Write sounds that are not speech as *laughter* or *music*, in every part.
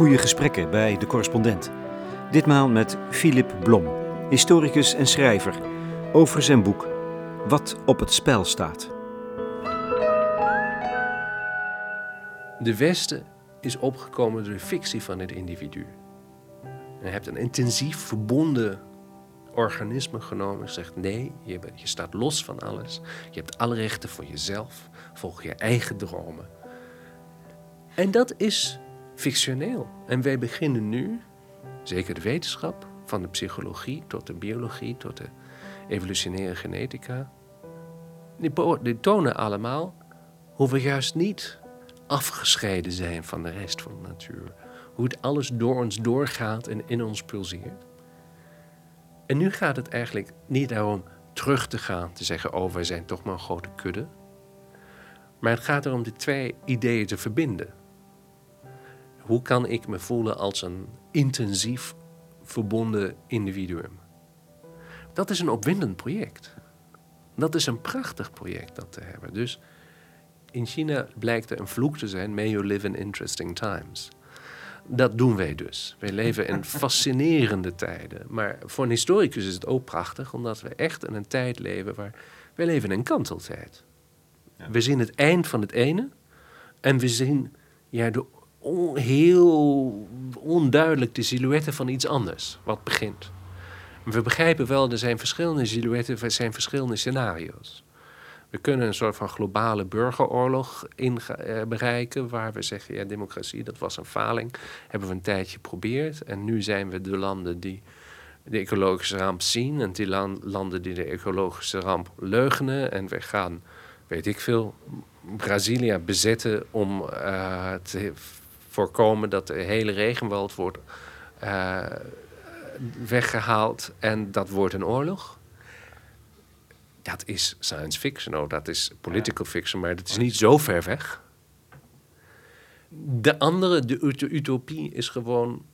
goede gesprekken bij de correspondent. Ditmaal met Philip Blom, historicus en schrijver, over zijn boek Wat op het spel staat. De Westen is opgekomen door de fictie van het individu. Je hebt een intensief verbonden organisme genomen en zegt nee, je, je staat los van alles. Je hebt alle rechten voor jezelf, volg je eigen dromen. En dat is fictioneel. En wij beginnen nu, zeker de wetenschap, van de psychologie tot de biologie, tot de evolutionaire genetica, die, die tonen allemaal hoe we juist niet afgescheiden zijn van de rest van de natuur. Hoe het alles door ons doorgaat en in ons pulseert. En nu gaat het eigenlijk niet daarom terug te gaan, te zeggen: Oh, wij zijn toch maar een grote kudde. Maar het gaat erom de twee ideeën te verbinden. Hoe kan ik me voelen als een intensief verbonden individuum? Dat is een opwindend project. Dat is een prachtig project dat te hebben. Dus in China blijkt er een vloek te zijn: May you live in interesting times. Dat doen wij dus. Wij leven in *laughs* fascinerende tijden. Maar voor een historicus is het ook prachtig, omdat we echt in een tijd leven waar. Wij leven in een kanteltijd. We zien het eind van het ene en we zien ja, de heel onduidelijk de silhouetten van iets anders, wat begint. We begrijpen wel, er zijn verschillende silhouetten, er zijn verschillende scenario's. We kunnen een soort van globale burgeroorlog in, uh, bereiken, waar we zeggen, ja, democratie, dat was een faling. Hebben we een tijdje geprobeerd en nu zijn we de landen die de ecologische ramp zien en die landen die de ecologische ramp leugenen. En we gaan, weet ik veel, Brazilië bezetten om uh, te voorkomen dat de hele regenwoud wordt uh, weggehaald en dat wordt een oorlog dat is science fiction, oh, dat is political fiction, maar dat is niet zo ver weg. De andere, de utopie, is gewoon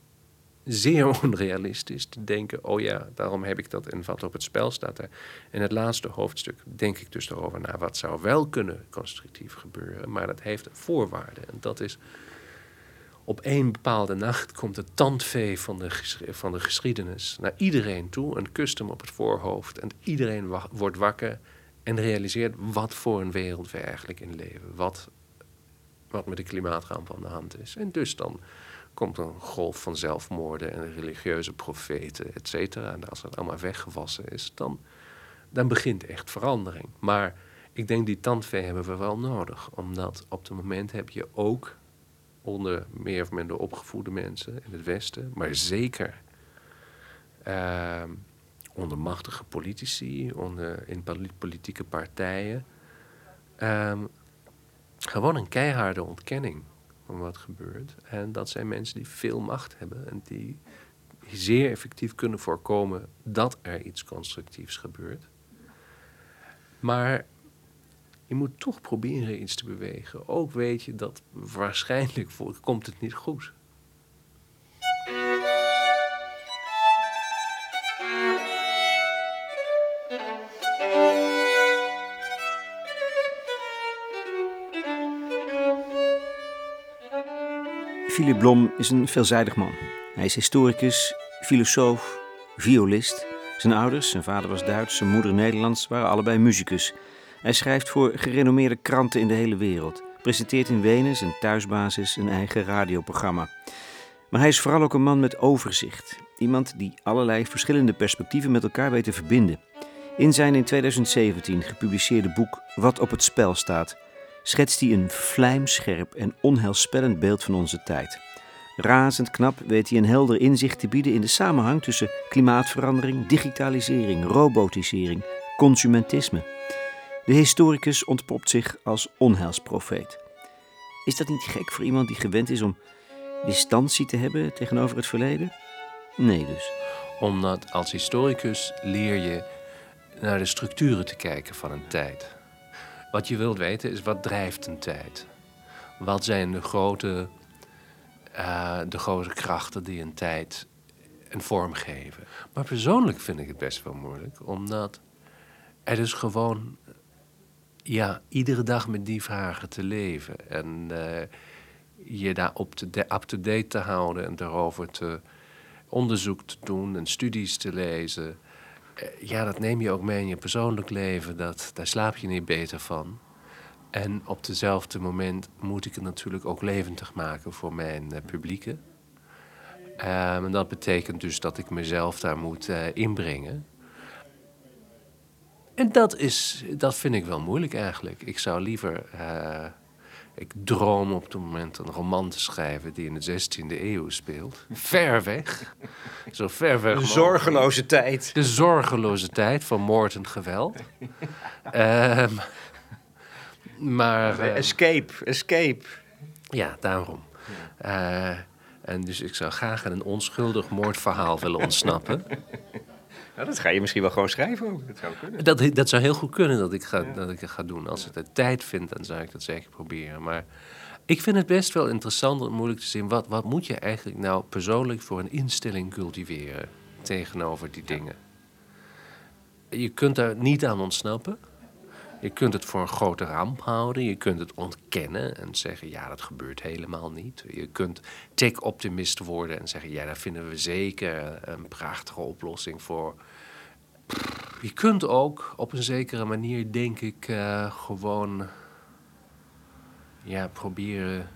zeer *laughs* onrealistisch te denken: oh ja, daarom heb ik dat in wat op het spel staat. Er. In het laatste hoofdstuk denk ik dus erover na wat zou wel kunnen constructief gebeuren, maar dat heeft voorwaarden. En dat is op één bepaalde nacht komt het tandvee van de, van de geschiedenis naar iedereen toe en kust hem op het voorhoofd. En iedereen wordt wakker en realiseert wat voor een wereld we eigenlijk in leven. Wat, wat met de klimaatramp aan de hand is. En dus dan komt een golf van zelfmoorden en religieuze profeten, et cetera. En als dat allemaal weggewassen is, dan, dan begint echt verandering. Maar ik denk die tandvee hebben we wel nodig. Omdat op het moment heb je ook onder meer of minder opgevoede mensen in het Westen, maar zeker uh, onder machtige politici, onder, in politieke partijen. Uh, gewoon een keiharde ontkenning van wat gebeurt. En dat zijn mensen die veel macht hebben en die zeer effectief kunnen voorkomen dat er iets constructiefs gebeurt. Maar je moet toch proberen iets te bewegen. Ook weet je dat waarschijnlijk komt het niet goed. Philip Blom is een veelzijdig man. Hij is historicus, filosoof, violist. Zijn ouders, zijn vader was Duits, zijn moeder Nederlands, waren allebei muzikus. Hij schrijft voor gerenommeerde kranten in de hele wereld, presenteert in Wenen zijn thuisbasis een eigen radioprogramma. Maar hij is vooral ook een man met overzicht. Iemand die allerlei verschillende perspectieven met elkaar weet te verbinden. In zijn in 2017 gepubliceerde boek Wat op het spel staat, schetst hij een vlijmscherp en onheilspellend beeld van onze tijd. Razend knap weet hij een helder inzicht te bieden in de samenhang tussen klimaatverandering, digitalisering, robotisering, consumentisme. De historicus ontpopt zich als onheilsprofeet. Is dat niet gek voor iemand die gewend is om distantie te hebben tegenover het verleden? Nee dus. Omdat als historicus leer je naar de structuren te kijken van een tijd. Wat je wilt weten is wat drijft een tijd? Wat zijn de grote, uh, de grote krachten die een tijd een vorm geven? Maar persoonlijk vind ik het best wel moeilijk, omdat er dus gewoon ja, iedere dag met die vragen te leven. En uh, je daar up-to-date te houden en daarover te onderzoek te doen en studies te lezen. Eh, ja, dat neem je ook mee in je persoonlijk leven. Dat, daar slaap je niet beter van. En op dezelfde moment moet ik het natuurlijk ook levendig maken voor mijn uh, publieken. Um, en dat betekent dus dat ik mezelf daar moet inbrengen. En dat, is, dat vind ik wel moeilijk eigenlijk. Ik zou liever. Uh, ik droom op het moment een roman te schrijven die in de 16e eeuw speelt. Ver weg. Zo ver weg. De zorgeloze tijd. De zorgeloze tijd van moord en geweld. um, maar. Uh, escape, escape. Ja, daarom. Uh, en dus ik zou graag een onschuldig moordverhaal willen ontsnappen. Nou, dat ga je misschien wel gewoon schrijven ook. Dat zou kunnen. Dat, dat zou heel goed kunnen dat ik, ga, dat ik het ga doen. Als ik de tijd vind, dan zou ik dat zeker proberen. Maar ik vind het best wel interessant en moeilijk te zien... Wat, wat moet je eigenlijk nou persoonlijk voor een instelling cultiveren... tegenover die dingen. Je kunt daar niet aan ontsnappen. Je kunt het voor een grote ramp houden. Je kunt het ontkennen en zeggen: ja, dat gebeurt helemaal niet. Je kunt tech-optimist worden en zeggen: ja, daar vinden we zeker een prachtige oplossing voor. Je kunt ook op een zekere manier, denk ik, uh, gewoon ja, proberen.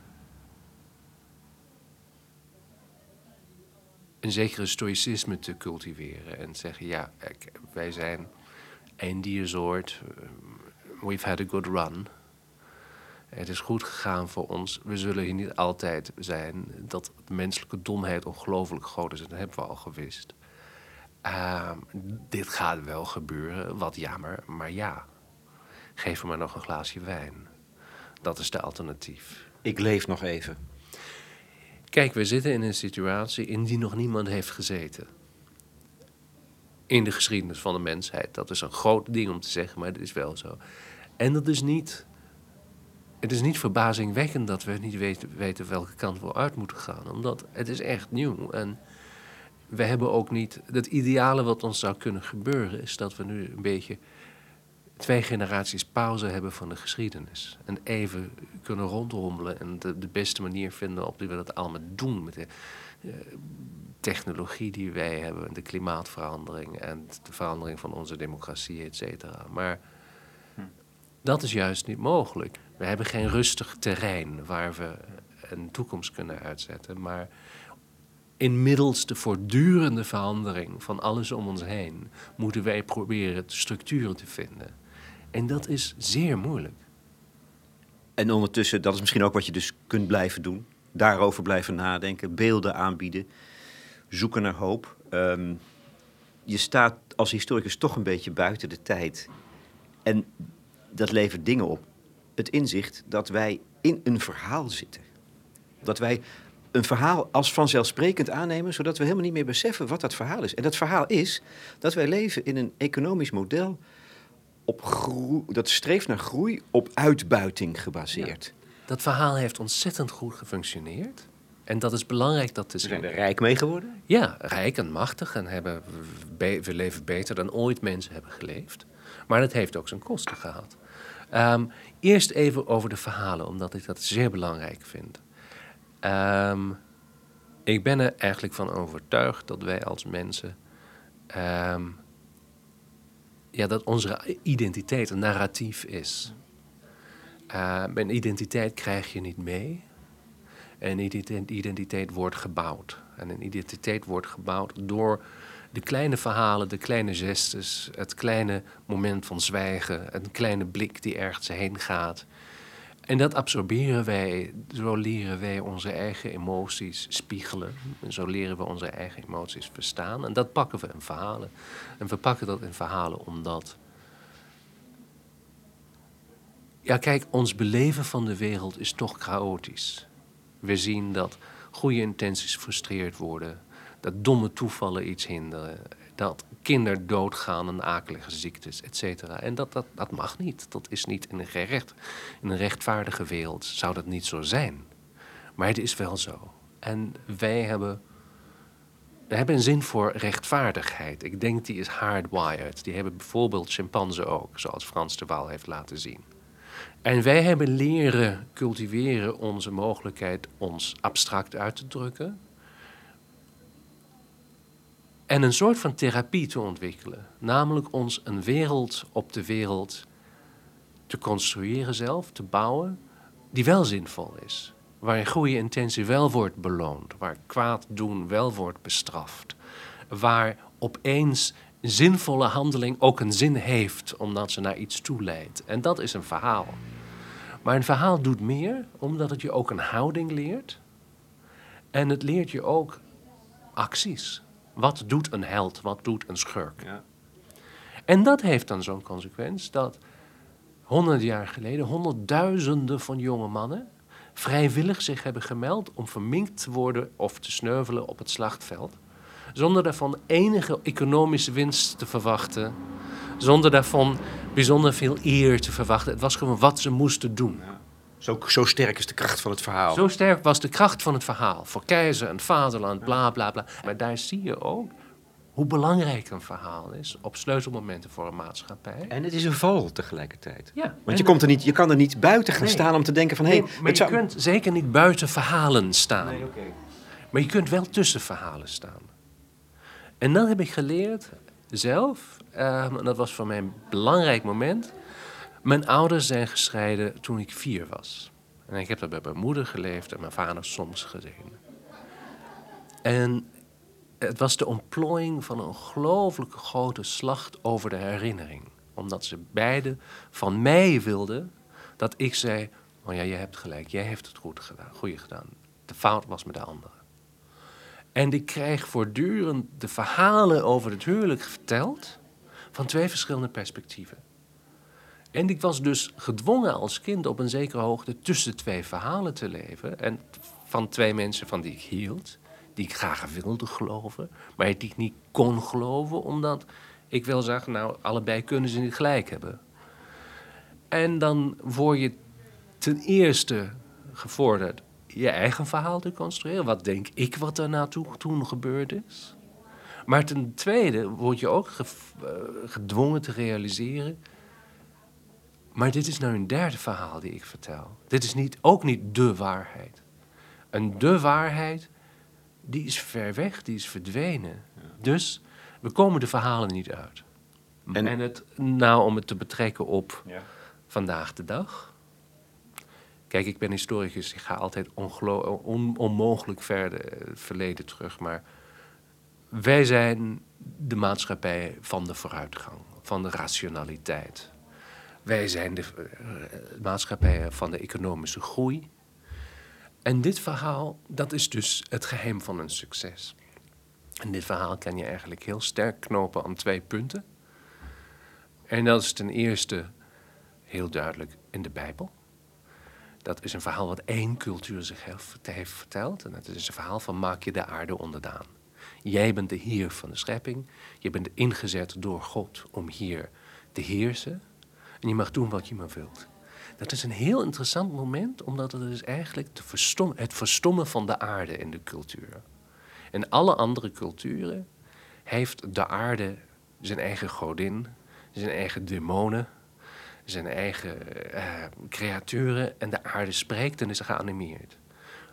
een zekere stoïcisme te cultiveren en zeggen: ja, wij zijn een diersoort we've had a good run. Het is goed gegaan voor ons. We zullen hier niet altijd zijn. Dat menselijke domheid ongelooflijk groot is, dat hebben we al gewist. Uh, dit gaat wel gebeuren, wat jammer, maar ja. Geef me maar nog een glaasje wijn. Dat is de alternatief. Ik leef nog even. Kijk, we zitten in een situatie in die nog niemand heeft gezeten in de geschiedenis van de mensheid. Dat is een groot ding om te zeggen, maar het is wel zo. En dat is niet. Het is niet verbazingwekkend dat we niet weten, weten welke kant we uit moeten gaan. Omdat het is echt nieuw. En we hebben ook niet. Het ideale wat ons zou kunnen gebeuren is dat we nu een beetje twee generaties pauze hebben van de geschiedenis. En even kunnen rondrommelen en de, de beste manier vinden op die we dat allemaal doen. Met de, uh, technologie die wij hebben, de klimaatverandering en de verandering van onze democratie, et cetera. Maar. Dat is juist niet mogelijk. We hebben geen rustig terrein waar we een toekomst kunnen uitzetten, maar inmiddels de voortdurende verandering van alles om ons heen moeten wij proberen structuren te vinden. En dat is zeer moeilijk. En ondertussen, dat is misschien ook wat je dus kunt blijven doen. Daarover blijven nadenken, beelden aanbieden zoeken naar hoop. Um, je staat als historicus toch een beetje buiten de tijd. En dat levert dingen op. Het inzicht dat wij in een verhaal zitten. Dat wij een verhaal als vanzelfsprekend aannemen, zodat we helemaal niet meer beseffen wat dat verhaal is. En dat verhaal is dat wij leven in een economisch model op groei, dat streeft naar groei op uitbuiting gebaseerd. Dat verhaal heeft ontzettend goed gefunctioneerd. En dat is belangrijk dat te zien. We zijn er rijk mee geworden? Ja, rijk en machtig. En hebben, we leven beter dan ooit mensen hebben geleefd. Maar dat heeft ook zijn kosten gehad. Um, eerst even over de verhalen, omdat ik dat zeer belangrijk vind. Um, ik ben er eigenlijk van overtuigd dat wij als mensen. Um, ja, dat onze identiteit een narratief is. Uh, een identiteit krijg je niet mee. En een identiteit wordt gebouwd. En een identiteit wordt gebouwd door de kleine verhalen, de kleine gestes, het kleine moment van zwijgen, een kleine blik die ergens heen gaat. En dat absorberen wij, zo leren wij onze eigen emoties spiegelen. En zo leren we onze eigen emoties verstaan. En dat pakken we in verhalen. En we pakken dat in verhalen omdat. Ja, kijk, ons beleven van de wereld is toch chaotisch. We zien dat goede intenties frustreerd worden, dat domme toevallen iets hinderen, dat kinderen doodgaan aan akelige ziektes, et cetera. En dat, dat, dat mag niet. Dat is niet in een, gerecht, in een rechtvaardige wereld zou dat niet zo zijn. Maar het is wel zo. En wij hebben, we hebben een zin voor rechtvaardigheid. Ik denk die is hardwired. Die hebben bijvoorbeeld chimpansen ook, zoals Frans de Waal heeft laten zien. En wij hebben leren cultiveren onze mogelijkheid ons abstract uit te drukken. En een soort van therapie te ontwikkelen. Namelijk ons een wereld op de wereld te construeren zelf, te bouwen, die wel zinvol is. Waarin goede intentie wel wordt beloond. Waar kwaad doen wel wordt bestraft. Waar opeens zinvolle handeling ook een zin heeft, omdat ze naar iets toe leidt. En dat is een verhaal. Maar een verhaal doet meer, omdat het je ook een houding leert. En het leert je ook acties. Wat doet een held? Wat doet een schurk? Ja. En dat heeft dan zo'n consequentie dat honderd jaar geleden honderdduizenden van jonge mannen vrijwillig zich hebben gemeld om verminkt te worden of te sneuvelen op het slachtveld. Zonder daarvan enige economische winst te verwachten. Zonder daarvan bijzonder veel eer te verwachten. Het was gewoon wat ze moesten doen. Zo, zo sterk is de kracht van het verhaal. Zo sterk was de kracht van het verhaal. Voor keizer en vaderland, bla bla bla. Maar daar zie je ook hoe belangrijk een verhaal is op sleutelmomenten voor een maatschappij. En het is een val tegelijkertijd. Ja, Want je, komt er niet, je kan er niet buiten gaan Nee. staan om te denken van... hé, Nee, hey, maar je zou- kunt zeker niet buiten verhalen staan. Nee, oké. Maar je kunt wel tussen verhalen staan. En dan heb ik geleerd, zelf, ehm, en dat was voor mij een belangrijk moment. Mijn ouders zijn gescheiden toen ik vier was. En ik heb daar bij mijn moeder geleefd en mijn vader soms gezien. En het was de ontplooiing van een ongelooflijke grote slacht over de herinnering. Omdat ze beiden van mij wilden dat ik zei: Oh ja, je hebt gelijk, jij hebt het goed gedaan, goeie gedaan. De fout was met de andere. En ik krijg voortdurend de verhalen over het huwelijk verteld van twee verschillende perspectieven. En ik was dus gedwongen als kind op een zekere hoogte tussen twee verhalen te leven. En van twee mensen van die ik hield, die ik graag wilde geloven, maar die ik niet kon geloven, omdat ik wel zag, nou, allebei kunnen ze niet gelijk hebben. En dan word je ten eerste gevorderd je eigen verhaal te construeren. Wat denk ik wat er naartoe toen gebeurd is? Maar ten tweede word je ook eh, gedwongen te realiseren. Maar dit is nou een derde verhaal die ik vertel. Dit is niet, ook niet de waarheid. En de waarheid, die is ver weg, die is verdwenen. Dus we komen de verhalen niet uit. En- En, het, nou, om het te betrekken op Ja. vandaag de dag. Kijk, ik ben historicus, ik ga altijd on- onmogelijk ver eh, het verleden terug. Maar wij zijn de maatschappij van de vooruitgang, van de rationaliteit. Wij zijn de eh, maatschappij van de economische groei. En dit verhaal, dat is dus het geheim van een succes. En dit verhaal kan je eigenlijk heel sterk knopen aan twee punten. En dat is ten eerste heel duidelijk in de Bijbel. Dat is een verhaal wat één cultuur zich heeft, heeft verteld. En dat is een verhaal van maak je de aarde onderdaan. Jij bent de heer van de schepping. Je bent ingezet door God om hier te heersen. En je mag doen wat je maar wilt. Dat is een heel interessant moment, omdat het is eigenlijk het verstommen van de aarde in de cultuur. In alle andere culturen heeft de aarde zijn eigen godin, zijn eigen demonen, zijn eigen eh, creaturen en de aarde spreekt en is geanimeerd.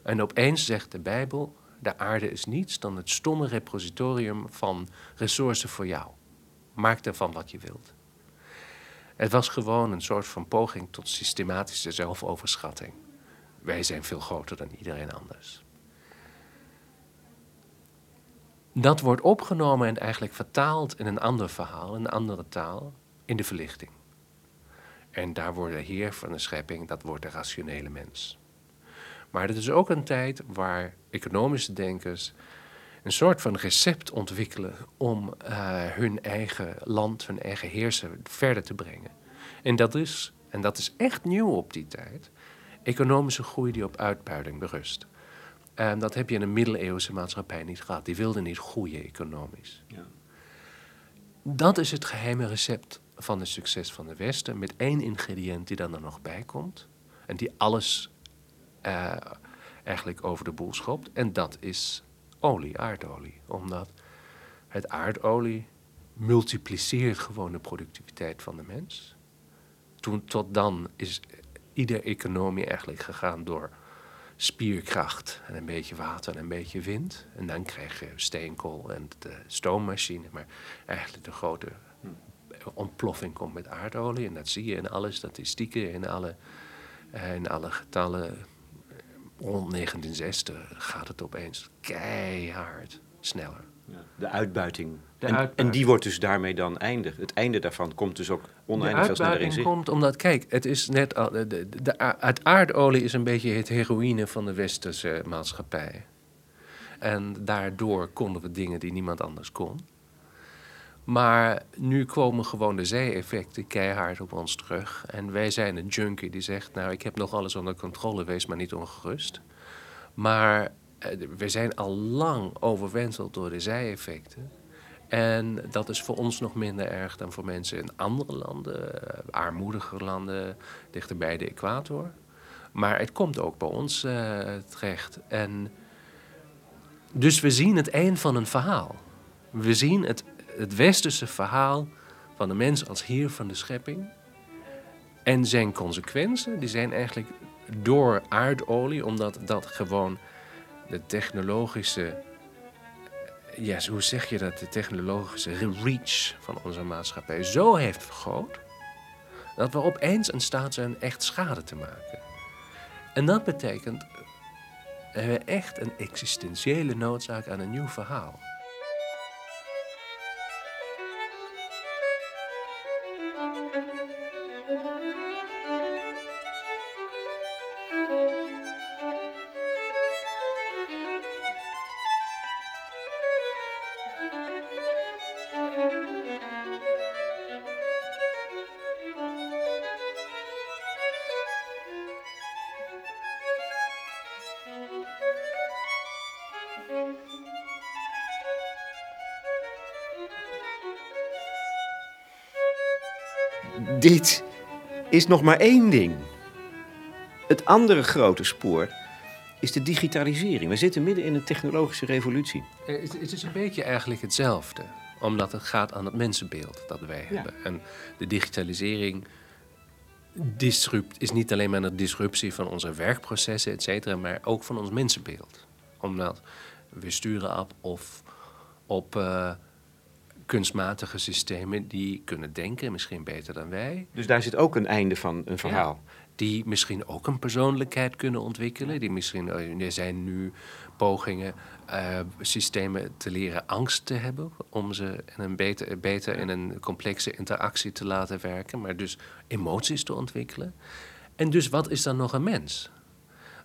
En opeens zegt de Bijbel, de aarde is niets dan het stomme repositorium van resources voor jou. Maak ervan wat je wilt. Het was gewoon een soort van poging tot systematische zelfoverschatting. Wij zijn veel groter dan iedereen anders. Dat wordt opgenomen en eigenlijk vertaald in een ander verhaal, een andere taal, in de verlichting. En daar wordt de heer van de schepping, dat wordt de rationele mens. Maar het is ook een tijd waar economische denkers een soort van recept ontwikkelen om eh, hun eigen land, hun eigen heersen verder te brengen. En dat is, en dat is echt nieuw op die tijd, economische groei die op uitbuiting berust. En dat heb je in een middeleeuwse maatschappij niet gehad. Die wilden niet groeien economisch. Ja. Dat is het geheime recept van het succes van de Westen, met één ingrediënt die dan er nog bij komt. En die alles eh, eigenlijk over de boel schopt. En dat is olie, aardolie. Omdat het aardolie multipliceert gewoon de productiviteit van de mens. toen, tot dan is iedere economie eigenlijk gegaan door spierkracht en een beetje water en een beetje wind. En dan krijg je steenkool en de stoommachine. Maar eigenlijk de grote ontploffing komt met aardolie. En dat zie je in alle statistieken, in alle, eh, in alle getallen. Rond 1960 gaat het opeens keihard sneller. De uitbuiting. en, en, die wordt dus daarmee dan eindig. Het einde daarvan komt dus ook oneindig veel sneller in zicht. komt omdat, kijk, het is net al, de, de, de, het aardolie is een beetje het heroïne van de westerse maatschappij. En daardoor konden we dingen die niemand anders kon. Maar nu komen gewoon de zee-effecten keihard op ons terug. En wij zijn een junkie die zegt, nou, ik heb nog alles onder controle, wees maar niet ongerust. Maar eh, we zijn al lang overwenseld door de zij-effecten. En dat is voor ons nog minder erg dan voor mensen in andere landen, uh, armoedige landen, dichter bij de equator. Maar het komt ook bij ons uh, terecht. En dus we zien het eind van een verhaal. We zien het, het westerse verhaal van de mens als heer van de schepping. En zijn consequenties, die zijn eigenlijk door aardolie, omdat dat gewoon de technologische, ja, hoe zeg je dat, de technologische reach van onze maatschappij zo heeft vergroot, dat we opeens in staat zijn echt schade te maken. En dat betekent we echt een existentiële noodzaak aan een nieuw verhaal. Dit is nog maar één ding. Het andere grote spoor is de digitalisering. We zitten midden in een technologische revolutie. Eh, het is een beetje eigenlijk hetzelfde, omdat het gaat aan het mensenbeeld dat wij hebben. En de digitalisering disrupt, is niet alleen maar een disruptie van onze werkprocessen, et cetera, maar ook van ons mensenbeeld. Omdat we sturen op, of op uh, kunstmatige systemen die kunnen denken, misschien beter dan wij. Dus daar zit ook een einde van een verhaal. die misschien ook een persoonlijkheid kunnen ontwikkelen. Die misschien, eh, er zijn nu pogingen uh, systemen te leren angst te hebben. Om ze in een beter, beter in een complexe interactie te laten werken. Maar dus emoties te ontwikkelen. En dus wat is dan nog een mens?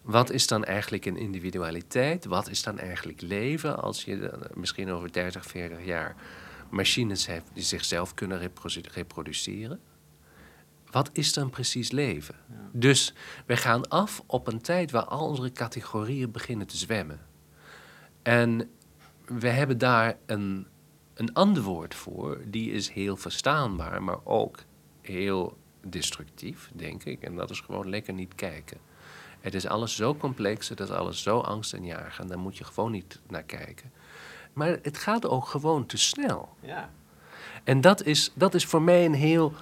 Wat is dan eigenlijk een individualiteit? Wat is dan eigenlijk leven als je misschien over 30, 40 jaar machines heeft die zichzelf kunnen reproduceren. Wat is dan precies leven? Dus we gaan af op een tijd waar al onze categorieën beginnen te zwemmen. En we hebben daar een, een antwoord voor, die is heel verstaanbaar, maar ook heel destructief, denk ik. En dat is gewoon lekker niet kijken. Het is alles zo complex, het is alles zo angstaanjagend, en daar moet je gewoon niet naar kijken. Maar het gaat ook gewoon te snel. Ja. En dat is, dat is voor mij een heel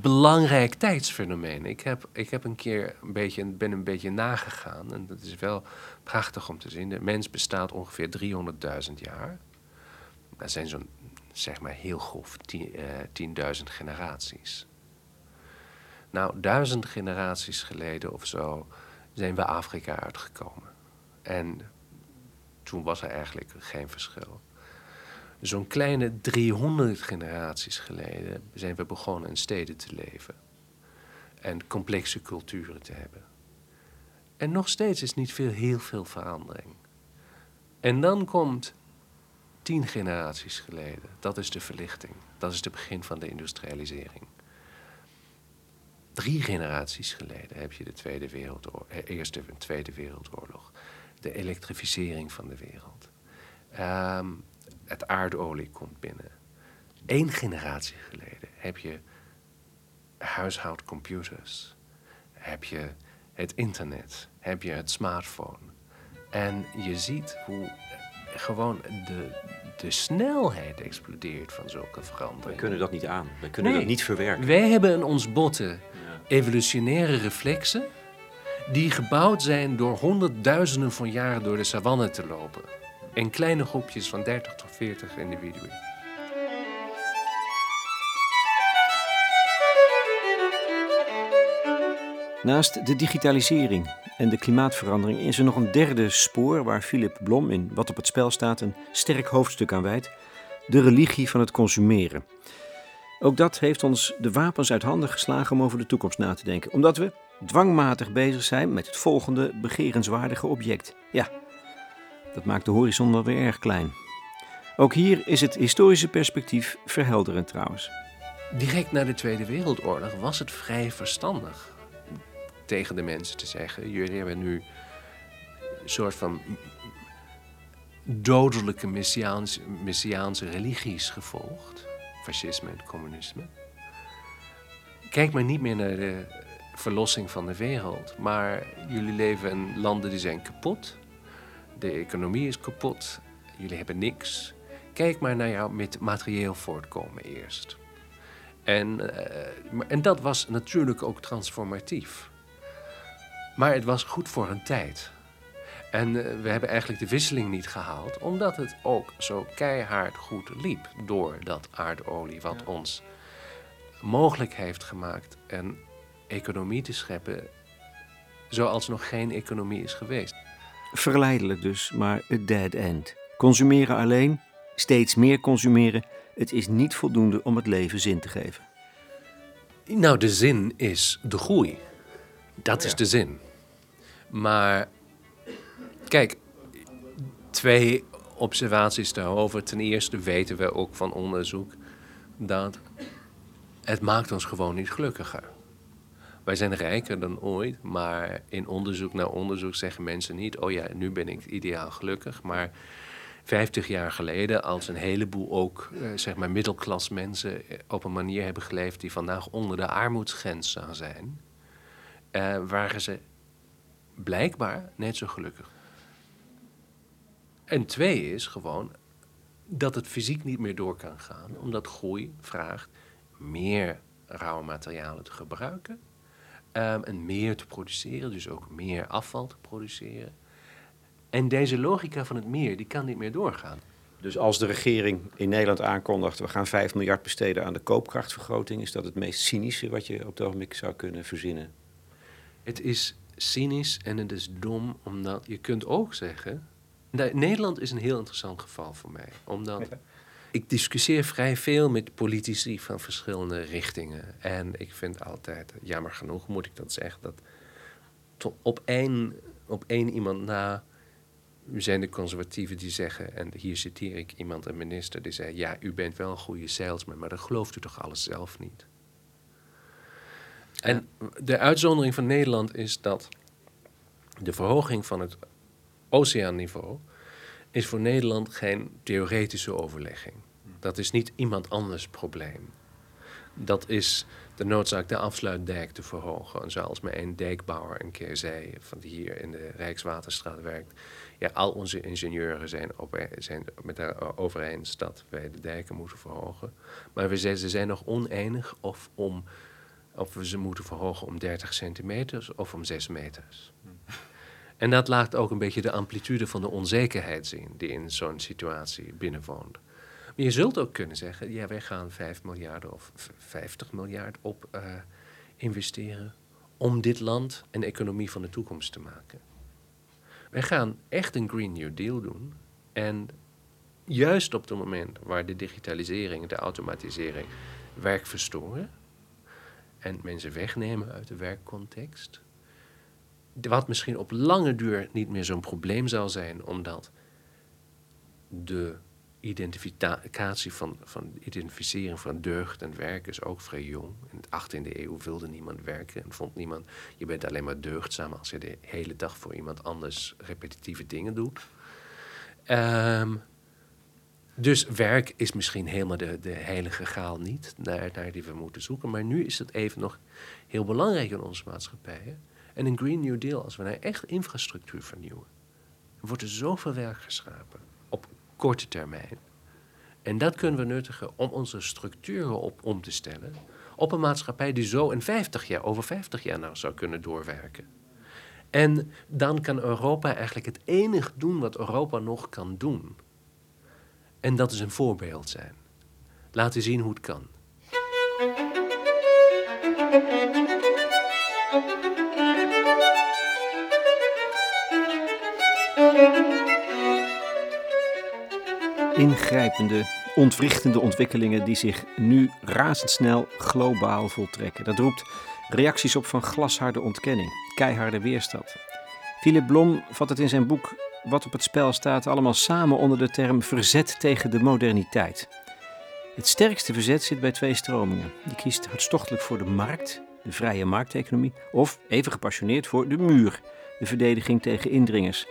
belangrijk tijdsfenomeen. Ik heb, ik heb een keer een beetje, ben een beetje nagegaan. En dat is wel prachtig om te zien. De mens bestaat ongeveer 300.000 jaar. Dat zijn zo'n, zeg maar heel grof, 10.000 uh, eh, generaties. Nou, duizend generaties geleden of zo zijn we Afrika uitgekomen. En toen was er eigenlijk geen verschil. Zo'n kleine 300 generaties geleden zijn we begonnen in steden te leven. En complexe culturen te hebben. En nog steeds is niet veel, heel veel verandering. En dan komt tien generaties geleden. Dat is de verlichting. Dat is het begin van de industrialisering. Drie generaties geleden heb je de Tweede Wereldoorlog, eh, Eerste en Tweede Wereldoorlog de elektrificering van de wereld. Ehm, het aardolie komt binnen. Eén generatie geleden heb je huishoudcomputers, heb je het internet, heb je het smartphone. En je ziet hoe gewoon de, de snelheid explodeert van zulke veranderingen. We kunnen dat niet aan. We kunnen Nee. dat niet verwerken. Wij hebben in ons botten evolutionaire reflexen die gebouwd zijn door honderdduizenden van jaren door de savanne te lopen. In kleine groepjes van 30 tot 40 individuen. Naast de digitalisering en de klimaatverandering is er nog een derde spoor waar Philip Blom in Wat op het spel staat een sterk hoofdstuk aan wijdt: de religie van het consumeren. Ook dat heeft ons de wapens uit handen geslagen om over de toekomst na te denken, omdat we dwangmatig bezig zijn met het volgende begerenswaardige object. Ja, dat maakt de horizon wel weer erg klein. Ook hier is het historische perspectief verhelderend trouwens. Direct na de Tweede Wereldoorlog was het vrij verstandig tegen de mensen te zeggen: jullie hebben nu een soort van dodelijke messiaanse, religies gevolgd, fascisme en communisme. Kijk maar niet meer naar de verlossing van de wereld, maar jullie leven in landen die zijn kapot. De economie is kapot. Jullie hebben niks. Kijk maar naar jouw met materieel voortkomen eerst. En, eh, en dat was natuurlijk ook transformatief. Maar het was goed voor een tijd. En eh, we hebben eigenlijk de wisseling niet gehaald, omdat het ook zo keihard goed liep door dat aardolie, wat ons mogelijk heeft gemaakt een economie te scheppen zoals nog geen economie is geweest. Verleidelijk dus, maar het dead end. Consumeren alleen, steeds meer consumeren, het is niet voldoende om het leven zin te geven. Nou, de zin is de groei. Dat is de zin. Maar kijk, twee observaties daarover. Ten eerste weten we ook van onderzoek dat het maakt ons gewoon niet gelukkiger. Wij zijn rijker dan ooit, maar in onderzoek na onderzoek zeggen mensen niet: oh ja, nu ben ik ideaal gelukkig. Maar 50 jaar geleden, als een heleboel ook eh, zeg maar middelklas mensen eh, op een manier hebben geleefd die vandaag onder de armoedsgrens zou zijn, eh, waren ze blijkbaar net zo gelukkig. En twee is gewoon dat het fysiek niet meer door kan gaan, omdat groei vraagt meer rauwe materialen te gebruiken ehm, en meer te produceren, dus ook meer afval te produceren. En deze logica van het meer, die kan niet meer doorgaan. Dus als de regering in Nederland aankondigt, we gaan 5 miljard besteden aan de koopkrachtvergroting, is dat het meest cynische wat je op het ogenblik zou kunnen verzinnen? Het is cynisch en het is dom, omdat je kunt ook zeggen... Nederland is een heel interessant geval voor mij. Omdat ik discussieer vrij veel met politici van verschillende richtingen. En ik vind altijd, jammer genoeg moet ik dat zeggen... dat op één, op één iemand na zijn de conservatieven die zeggen... en hier citeer ik iemand, een minister, die zei... ja, u bent wel een goede salesman, maar dan gelooft u toch alles zelf niet? En de uitzondering van Nederland is dat de verhoging van het oceaanniveau is voor Nederland geen theoretische overlegging. Dat is niet iemand anders probleem. Dat is de noodzaak de afsluitdijk te verhogen. En zoals mij een dijkbouwer een keer zei, van die hier in de Rijkswaterstraat werkt. Ja, al onze ingenieuren zijn, op, zijn met erover eens dat wij de dijken moeten verhogen. Maar we zijn, ze zijn nog oneenig of, om, of we ze moeten verhogen om 30 centimeter of om 6 meters. En dat laat ook een beetje de amplitude van de onzekerheid zien die in zo'n situatie binnenwoont. Maar je zult ook kunnen zeggen, ja, wij gaan 5 miljard of v- 50 miljard op eh, investeren om dit land een economie van de toekomst te maken. Wij gaan echt een Green New Deal doen. En juist op het moment waar de digitalisering, de automatisering werk verstoren en mensen wegnemen uit de werkcontext, wat misschien op lange duur niet meer zo'n probleem zal zijn, omdat de identificatie van, van identificering van deugd en werk is ook vrij jong. In de 18e eeuw wilde niemand werken en vond niemand, je bent alleen maar deugdzaam als je de hele dag voor iemand anders repetitieve dingen doet. Ehm, dus werk is misschien helemaal de, de heilige graal niet, naar, naar die we moeten zoeken. Maar nu is het even nog heel belangrijk in onze maatschappijen. En een Green New Deal, als we nou echt infrastructuur vernieuwen, wordt er zoveel werk geschapen. Korte termijn. En dat kunnen we nuttigen om onze structuren op om te stellen op een maatschappij die zo in 50 jaar, over 50 jaar nou zou kunnen doorwerken. En dan kan Europa eigenlijk het enige doen wat Europa nog kan doen. En dat is een voorbeeld zijn. Laten zien hoe het kan. Ingrijpende, ontwrichtende ontwikkelingen die zich nu razendsnel globaal voltrekken. Dat roept reacties op van glasharde ontkenning, keiharde weerstand. Philip Blom vat het in zijn boek Wat op het spel staat allemaal samen onder de term verzet tegen de moderniteit. Het sterkste verzet zit bij twee stromingen. Die kiest hartstochtelijk voor de markt, de vrije markteconomie, of even gepassioneerd voor de muur, de verdediging tegen indringers.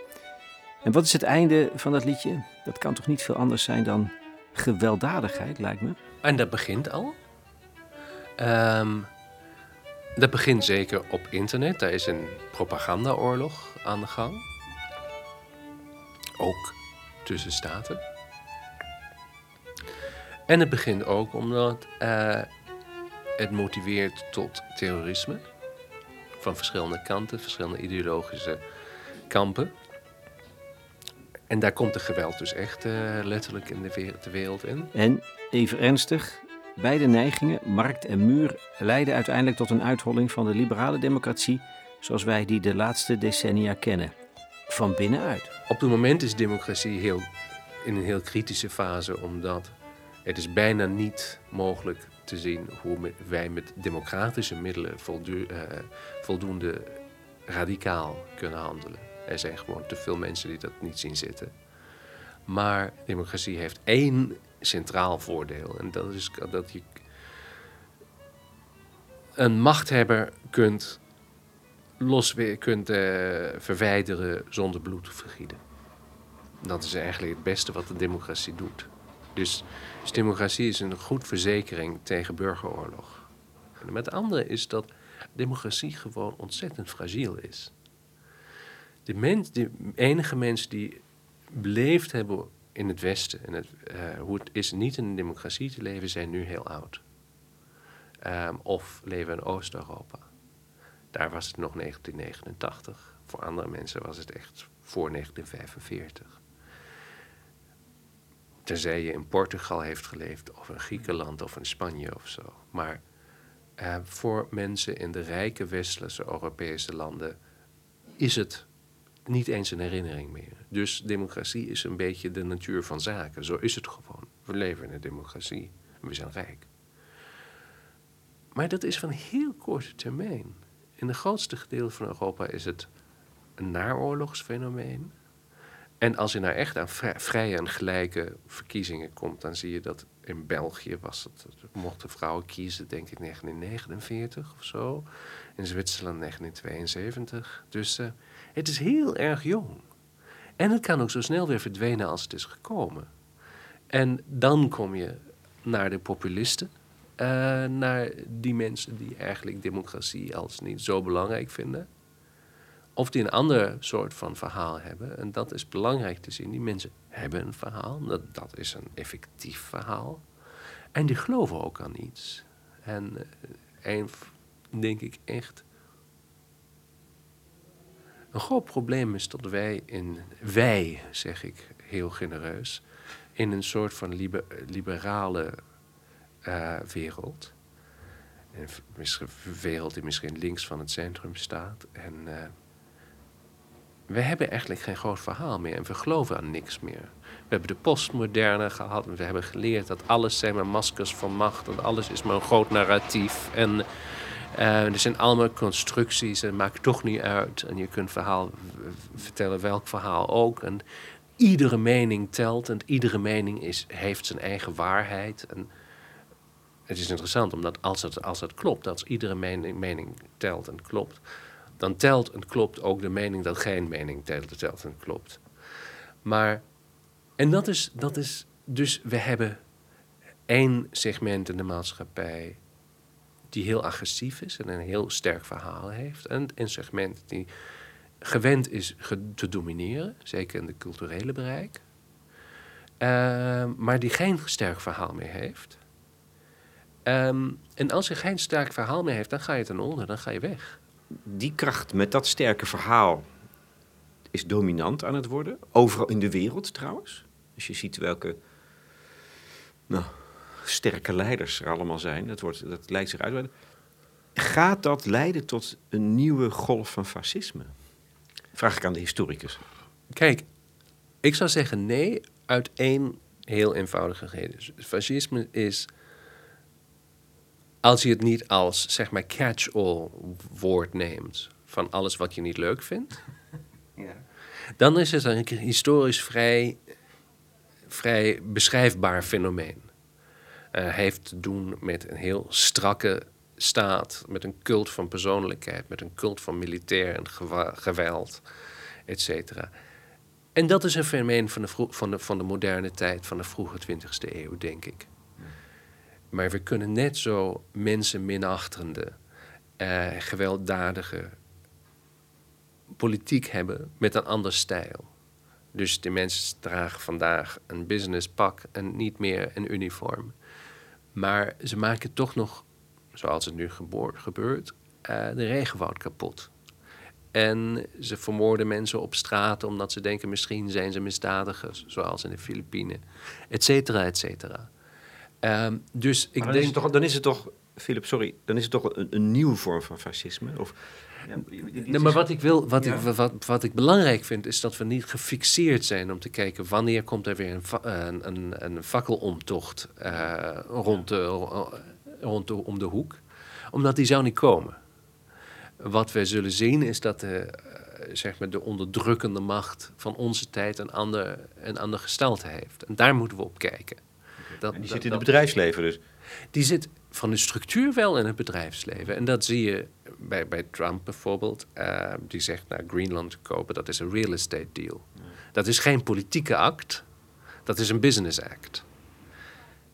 En wat is het einde van dat liedje? Dat kan toch niet veel anders zijn dan gewelddadigheid, lijkt me. En dat begint al. Ehm, dat begint zeker op internet. Daar is een propagandaoorlog aan de gang. Ook tussen staten. En het begint ook omdat uh, het motiveert tot terrorisme. Van verschillende kanten, verschillende ideologische kampen. En daar komt de geweld dus echt uh, letterlijk in de, wereld, de wereld in. En even ernstig, beide neigingen, markt en muur, leiden uiteindelijk tot een uitholling van de liberale democratie zoals wij die de laatste decennia kennen. Van binnenuit. Op het moment is democratie heel, in een heel kritische fase, omdat het is bijna niet mogelijk te zien hoe wij met democratische middelen uh, voldoende radicaal kunnen handelen. Er zijn gewoon te veel mensen die dat niet zien zitten. Maar democratie heeft één centraal voordeel. En dat is dat je een machthebber kunt, los, kunt uh, verwijderen zonder bloed te vergieten. Dat is eigenlijk het beste wat de democratie doet. Dus, dus democratie is een goed verzekering tegen burgeroorlog. Het andere is dat democratie gewoon ontzettend fragiel is. De, mens, enige mensen die beleefd hebben in het Westen en het, uh, hoe het is niet in een democratie te leven, zijn nu heel oud. Um, of leven in Oost-Europa. Daar was het nog 1989. Voor andere mensen was het echt voor 1945. Tenzij je in Portugal heeft geleefd, of in Griekenland, of in Spanje of zo. Maar uh, voor mensen in de rijke westerse Europese landen is het niet eens een herinnering meer. Dus democratie is een beetje de natuur van zaken. Zo is het gewoon. We leven in een democratie we zijn rijk. Maar dat is van heel korte termijn. In het grootste gedeelte van Europa is het een naoorlogsfenomeen. En als je nou echt aan vrije en gelijke verkiezingen komt, dan zie je dat in België was het, mochten vrouwen kiezen, denk ik 1949 of zo. In Zwitserland 1972. Dus uh, het is heel erg jong. En het kan ook zo snel weer verdwijnen als het is gekomen. En dan kom je naar de populisten. Uh, naar die mensen die eigenlijk democratie als niet zo belangrijk vinden. Of die een ander soort van verhaal hebben. En dat is belangrijk te zien. Die mensen hebben een verhaal. Dat, dat is een effectief verhaal. En die geloven ook aan iets. En uh, een, denk ik echt een groot probleem is dat wij in, wij zeg ik heel genereus, in een soort van liber, liberale uh, wereld, een wereld die misschien links van het centrum staat, en uh, we hebben eigenlijk geen groot verhaal meer en we geloven aan niks meer. We hebben de postmoderne gehad en we hebben geleerd dat alles zijn maar maskers van macht en alles is maar een groot narratief. En uh, er zijn allemaal constructies en maakt toch niet uit. En je kunt verhaal vertellen welk verhaal ook. En iedere mening telt en iedere mening is, heeft zijn eigen waarheid. En het is interessant, omdat als het, als het klopt, als iedere mening, mening telt en klopt, dan telt en klopt ook de mening dat geen mening telt, telt en klopt. Maar, en dat is, dat is, dus we hebben één segment in de maatschappij die heel agressief is en een heel sterk verhaal heeft. En een segment die gewend is te domineren, zeker in de culturele bereik. Ehm, maar die geen sterk verhaal meer heeft. Ehm, en als je geen sterk verhaal meer heeft, dan ga je ten onder, dan ga je weg. Die kracht met dat sterke verhaal is dominant aan het worden. Overal in de wereld trouwens. Als je ziet welke nou, sterke leiders er allemaal zijn, dat, wordt, dat lijkt zich uit. Gaat dat leiden tot een nieuwe golf van fascisme? Vraag ik aan de historicus. Kijk, ik zou zeggen nee, uit één heel eenvoudige reden. Fascisme is, als je het niet als zeg maar catch-all woord neemt van alles wat je niet leuk vindt, *laughs* ja. dan is het een historisch vrij, vrij beschrijfbaar fenomeen. Uh, heeft te doen met een heel strakke staat, met een cult van persoonlijkheid, met een cult van militair en geweld, et cetera. En dat is een fenomeen van de, van, de, van de moderne tijd, van de vroege 20e eeuw, denk ik. Maar we kunnen net zo mensen minachtende, uh, gewelddadige politiek hebben met een ander stijl. Dus de mensen dragen vandaag een businesspak en niet meer een uniform. Maar ze maken toch nog, zoals het nu gebeurt, uh, de regenwoud kapot. En ze vermoorden mensen op straat omdat ze denken misschien zijn ze misdadigers, zoals in de Filipijnen, et cetera, et cetera. Um, dus ik dan denk. Is toch, dan is het toch, Philip, sorry, dan is het toch een, een nieuwe vorm van fascisme? Of, nee, maar wat ik, wil, wat, ik, wat, wat ik belangrijk vind, is dat we niet gefixeerd zijn om te kijken wanneer komt er weer een, een, een, een fakkelomtocht uh, rond, de, rond de, om de hoek. Omdat die zou niet komen wat we zullen zien is dat de, eh, zeg maar de onderdrukkende macht van onze tijd een ander, een ander gestalte heeft. En daar moeten we op kijken. Dat, en die zit in het bedrijfsleven dus? Die zit van de structuur wel in het bedrijfsleven. En dat zie je bij, bij Trump bijvoorbeeld. Uh, die zegt nou, Greenland kopen, dat is een real estate deal. Dat is geen politieke act, dat is een business act.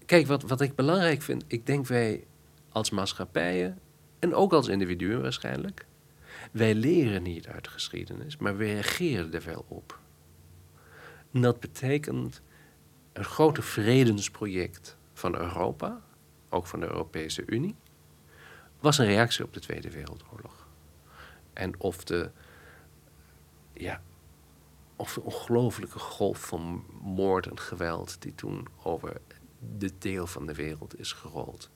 Kijk, wat, wat ik belangrijk vind, ik denk wij als maatschappijen en ook als individuen waarschijnlijk. Wij leren niet uit de geschiedenis, maar we reageren er wel op. En dat betekent een grote vredensproject van Europa, ook van de Europese Unie, was een reactie op de Tweede Wereldoorlog. En of de, ja, of de ongelooflijke golf van moord en geweld die toen over dit deel van de wereld is gerold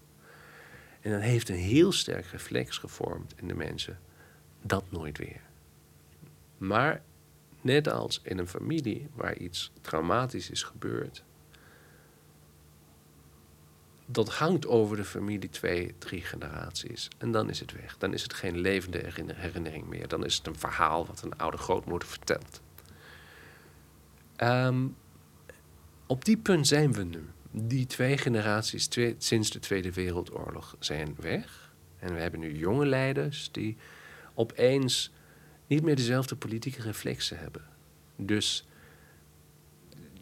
en dat heeft een heel sterk reflex gevormd in de mensen. Dat nooit weer. Maar net als in een familie waar iets traumatisch is gebeurd, dat hangt over de familie twee, drie generaties. En dan is het weg. Dan is het geen levende herinnering meer. Dan is het een verhaal wat een oude grootmoeder vertelt. Ehm, op die punt zijn we nu die twee generaties sinds de Tweede Wereldoorlog zijn weg. En we hebben nu jonge leiders die opeens niet meer dezelfde politieke reflexen hebben. Dus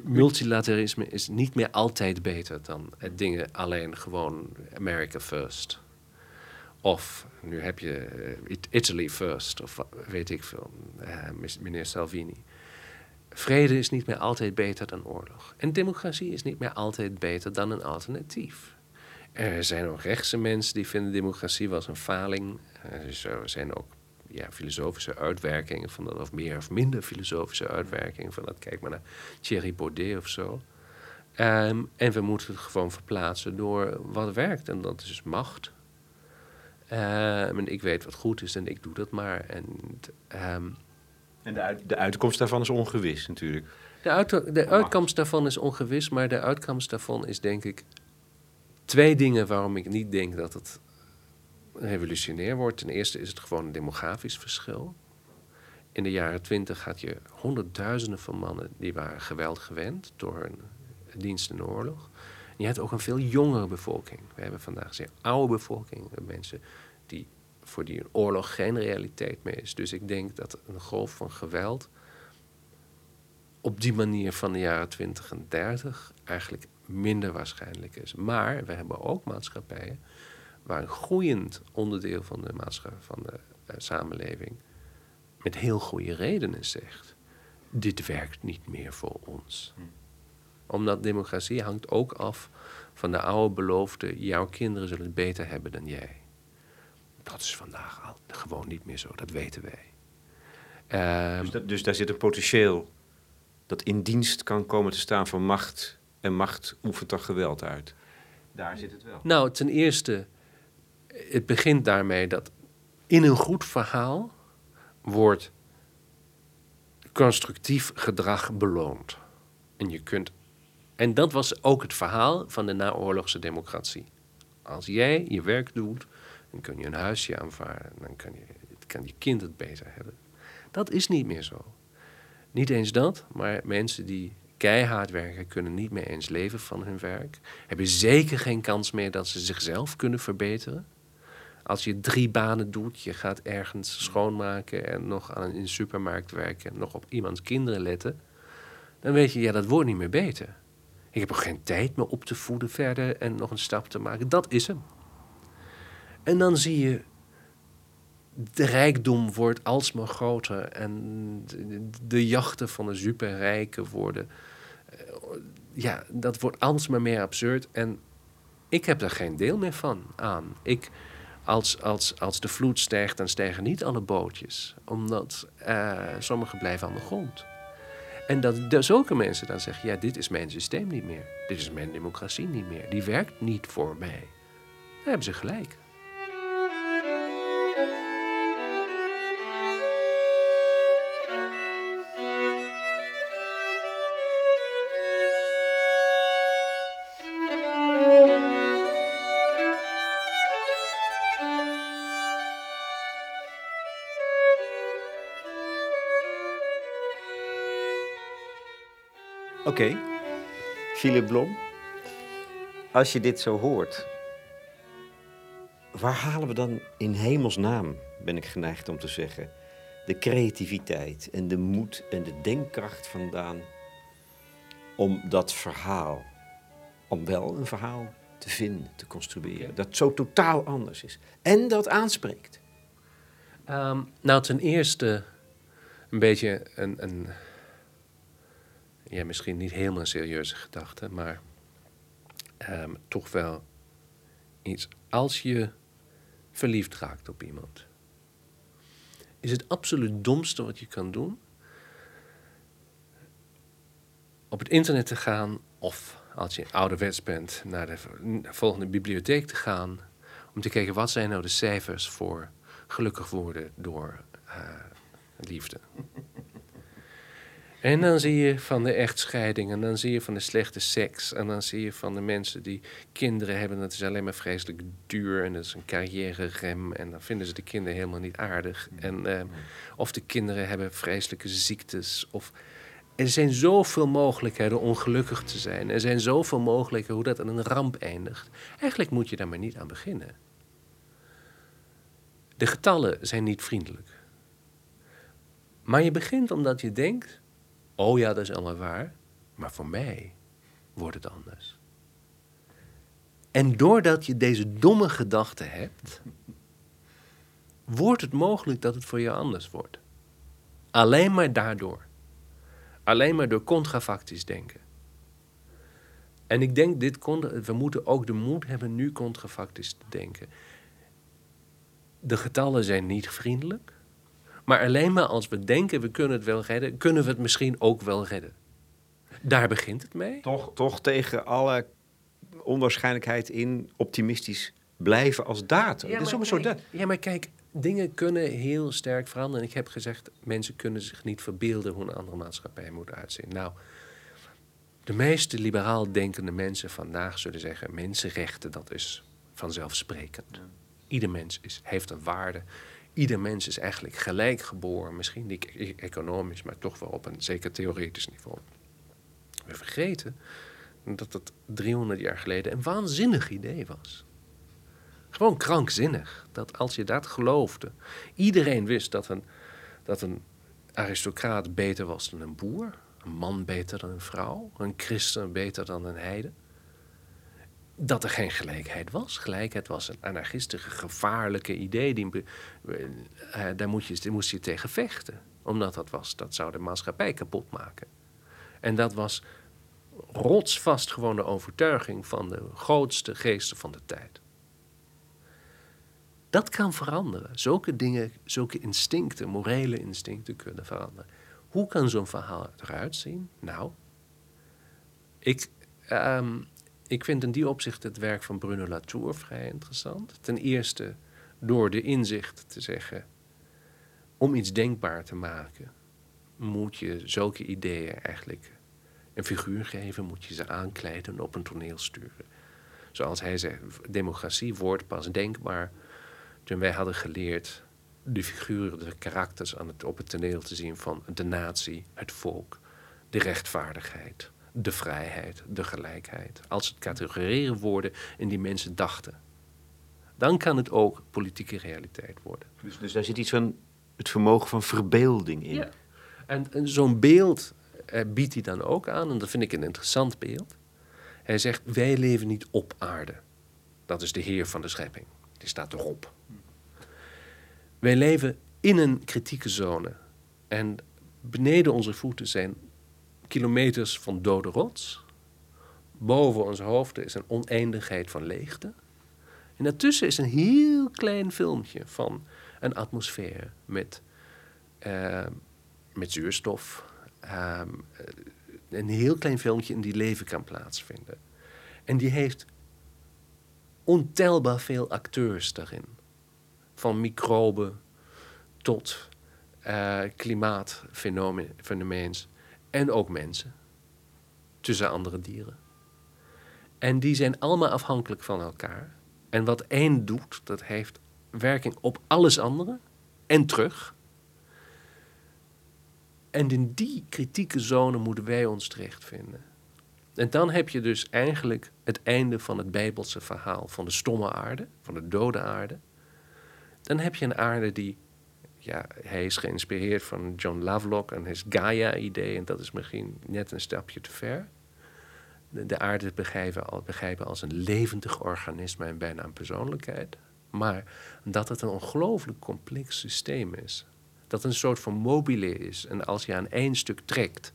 multilateralisme is niet meer altijd beter dan het dingen alleen gewoon America first. Of nu heb je eh, Italy first, of weet ik veel, uh, meneer Salvini. Vrede is niet meer altijd beter dan oorlog. En democratie is niet meer altijd beter dan een alternatief. Er zijn ook rechtse mensen die vinden democratie was een faling. Er zijn ook ja, filosofische uitwerkingen van dat, of meer of minder filosofische uitwerkingen van dat. Kijk maar naar Thierry Baudet of zo. Um, en we moeten het gewoon verplaatsen door wat werkt. En dat is dus macht. Um, en ik weet wat goed is en ik doe dat maar. En um, en de, de uitkomst daarvan is ongewis natuurlijk. De, uit, de uitkomst daarvan is ongewis, maar de uitkomst daarvan is denk ik twee dingen waarom ik niet denk dat het revolutionair wordt. Ten eerste is het gewoon een demografisch verschil. In de jaren twintig had je honderdduizenden van mannen die waren geweld gewend door hun dienst de oorlog. En je had ook een veel jongere bevolking. We hebben vandaag een zeer oude bevolking, mensen die voor die een oorlog geen realiteit meer is. Dus ik denk dat een golf van geweld op die manier van de jaren 20 en 30 eigenlijk minder waarschijnlijk is. Maar we hebben ook maatschappijen waar een groeiend onderdeel van de, maatschappij, van de uh, samenleving met heel goede redenen zegt: dit werkt niet meer voor ons. Hm. Omdat democratie hangt ook af van de oude belofte: jouw kinderen zullen het beter hebben dan jij. Dat is vandaag al gewoon niet meer zo, dat weten wij. Uh, dus, dus, daar zit een potentieel dat in dienst kan komen te staan van macht en macht oefent dan geweld uit. Daar zit het wel. Nou, ten eerste, het begint daarmee dat in een goed verhaal wordt constructief gedrag beloond. En je kunt. En dat was ook het verhaal van de naoorlogse democratie. Als jij je werk doet, dan kun je een huisje aanvaren, dan kan je, kan je kind het beter hebben. Dat is niet meer zo. Niet eens dat, maar mensen die keihard werken kunnen niet meer eens leven van hun werk. Hebben zeker geen kans meer dat ze zichzelf kunnen verbeteren. Als je drie banen doet, je gaat ergens schoonmaken en nog aan, de supermarkt werken, nog op iemands kinderen letten, dan weet je, ja, dat wordt niet meer beter. Ik heb ook geen tijd meer op te voeden verder en nog een stap te maken. Dat is hem. En dan zie je, de rijkdom wordt alsmaar groter en de, de jachten van de superrijken worden, eh, ja, dat wordt alsmaar meer absurd. En ik heb daar geen deel meer van aan. Ik, als, als, als de vloed stijgt, dan stijgen niet alle bootjes. Omdat uh, sommigen blijven aan de grond. En dat de, zulke mensen dan zeggen, ja, dit is mijn systeem niet meer. Dit is mijn democratie niet meer. Die werkt niet voor mij. Dan hebben ze gelijk. Oké, Philip Blom, als je dit zo hoort, waar halen we dan in hemelsnaam, ben ik geneigd om te zeggen, de creativiteit en de moed en de denkkracht vandaan om dat verhaal, om wel een verhaal te vinden, te construeren, dat zo totaal anders is en dat aanspreekt? Um, nou, ten eerste een beetje een, een ja, misschien niet helemaal een serieuze gedachte, maar um, toch wel iets. Als je verliefd raakt op iemand, is het absoluut domste wat je kan doen op het internet te gaan of als je ouderwets bent naar de volgende bibliotheek te gaan om te kijken wat zijn nou de cijfers voor gelukkig worden door uh, liefde. En dan zie je van de echtscheiding, en dan zie je van de slechte seks, en dan zie je van de mensen die kinderen hebben. Dat is alleen maar vreselijk duur en dat is een carrière-rem. En dan vinden ze de kinderen helemaal niet aardig. En, uh, of de kinderen hebben vreselijke ziektes. Of, er zijn zoveel mogelijkheden om ongelukkig te zijn. Er zijn zoveel mogelijkheden hoe dat aan een ramp eindigt. Eigenlijk moet je daar maar niet aan beginnen. De getallen zijn niet vriendelijk. Maar je begint omdat je denkt Oh ja, dat is allemaal waar. Maar voor mij wordt het anders. En doordat je deze domme gedachte hebt, wordt het mogelijk dat het voor je anders wordt. Alleen maar daardoor. Alleen maar door contrafactisch denken. En ik denk, dit we moeten ook de moed hebben nu contrafactisch te denken. De getallen zijn niet vriendelijk. Maar alleen maar als we denken we kunnen het wel redden, kunnen we het misschien ook wel redden. Daar begint het mee. Toch, toch tegen alle onwaarschijnlijkheid in optimistisch blijven als datum. Ja, dat is zo dat. ja, maar kijk, dingen kunnen heel sterk veranderen. Ik heb gezegd, mensen kunnen zich niet verbeelden hoe een andere maatschappij moet uitzien. Nou, de meeste liberaal denkende mensen vandaag zullen zeggen: mensenrechten, dat is vanzelfsprekend. Ieder mens is, heeft een waarde ieder mens is eigenlijk gelijk geboren. Misschien niet e-, economisch, maar toch wel op een zeker theoretisch niveau. We vergeten dat dat 300 jaar geleden een waanzinnig idee was. Gewoon krankzinnig. Dat als je dat geloofde. Iedereen wist dat een, dat een aristocraat beter was dan een boer. Een man beter dan een vrouw. Een christen beter dan een heide dat er geen gelijkheid was. Gelijkheid was een anarchistische, gevaarlijke idee. Die, uh, daar, moet je, moest je tegen vechten. Omdat dat was, dat zou de maatschappij kapot maken. En dat was rotsvast gewoon de overtuiging van de grootste geesten van de tijd. Dat kan veranderen. Zulke dingen, zulke instincten, morele instincten kunnen veranderen. Hoe kan zo'n verhaal eruit zien? Nou, ik, ehm, ik vind in die opzicht het werk van Bruno Latour vrij interessant. Ten eerste door de inzicht te zeggen: om iets denkbaar te maken, moet je zulke ideeën eigenlijk een figuur geven, moet je ze aankleiden en op een toneel sturen. Zoals hij zegt, democratie wordt pas denkbaar toen wij hadden geleerd de figuren, de karakters aan het, op het toneel te zien van de natie, het volk, de rechtvaardigheid, de vrijheid, de gelijkheid. Als het categoreren worden en die mensen dachten. Dan kan het ook politieke realiteit worden. Dus, dus daar zit iets van het vermogen van verbeelding in. Ja. En, en zo'n beeld eh, biedt hij dan ook aan, en dat vind ik een interessant beeld. Hij zegt: Wij leven niet op aarde. Dat is de Heer van de schepping. Die staat erop. Wij leven in een kritieke zone. En beneden onze voeten zijn kilometers van dode rots. Boven onze hoofden is een oneindigheid van leegte. En daartussen is een heel klein filmpje van een atmosfeer met, uh, met zuurstof. Uh, een heel klein filmpje in die leven kan plaatsvinden. En die heeft ontelbaar veel acteurs daarin. Van microben tot uh. En ook mensen. Tussen andere dieren. En die zijn allemaal afhankelijk van elkaar. En wat één doet, dat heeft werking op alles andere en terug. En in die kritieke zone moeten wij ons terechtvinden. En dan heb je dus eigenlijk het einde van het Bijbelse verhaal van de stomme aarde, van de dode aarde. Dan heb je een aarde die, ja, hij is geïnspireerd van John Lovelock en his Gaia-idee, en dat is misschien net een stapje te ver. De, de aarde begrijpen, als een levendig organisme en bijna een persoonlijkheid. Maar dat het een ongelooflijk complex systeem is. Dat een soort van mobile is. En als je aan één stuk trekt,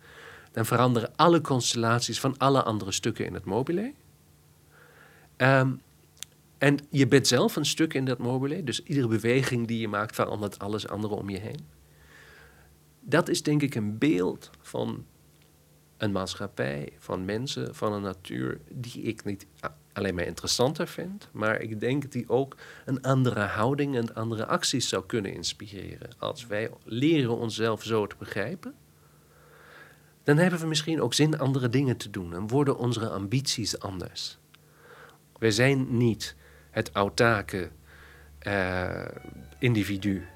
dan veranderen alle constellaties van alle andere stukken in het mobile. Ehm, en je bent zelf een stuk in dat mobile, dus iedere beweging die je maakt verandert alles andere om je heen. Dat is denk ik een beeld van een maatschappij, van mensen, van een natuur die ik niet alleen maar interessanter vind, maar ik denk die ook een andere houding en andere acties zou kunnen inspireren. Als wij leren onszelf zo te begrijpen, dan hebben we misschien ook zin andere dingen te doen en worden onze ambities anders. Wij zijn niet het autarke uh, individu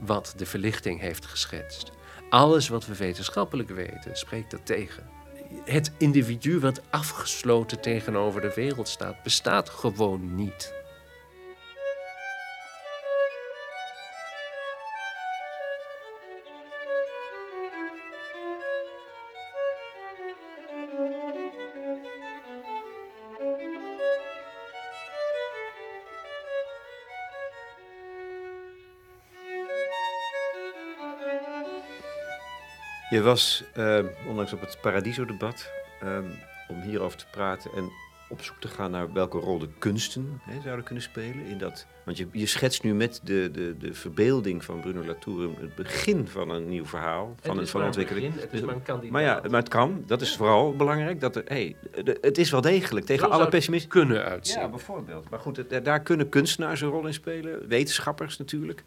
wat de verlichting heeft geschetst. Alles wat we wetenschappelijk weten spreekt dat tegen het individu wat afgesloten tegenover de wereld staat, bestaat gewoon niet. Je was uh, onlangs op het Paradiso-debat um, om hierover te praten en op zoek te gaan naar welke rol de kunsten hè, zouden kunnen spelen. In dat, want je, je schetst nu met de, de, de verbeelding van Bruno Latour het begin van een nieuw verhaal, van een, van ontwikkeling. het is maar, een maar ja, maar het kan, dat is vooral belangrijk. Dat er, hey, het is wel degelijk tegen alle pessimisme. kunnen uitzien. Ja, bijvoorbeeld. Maar goed, daar kunnen kunstenaars een rol in spelen, wetenschappers natuurlijk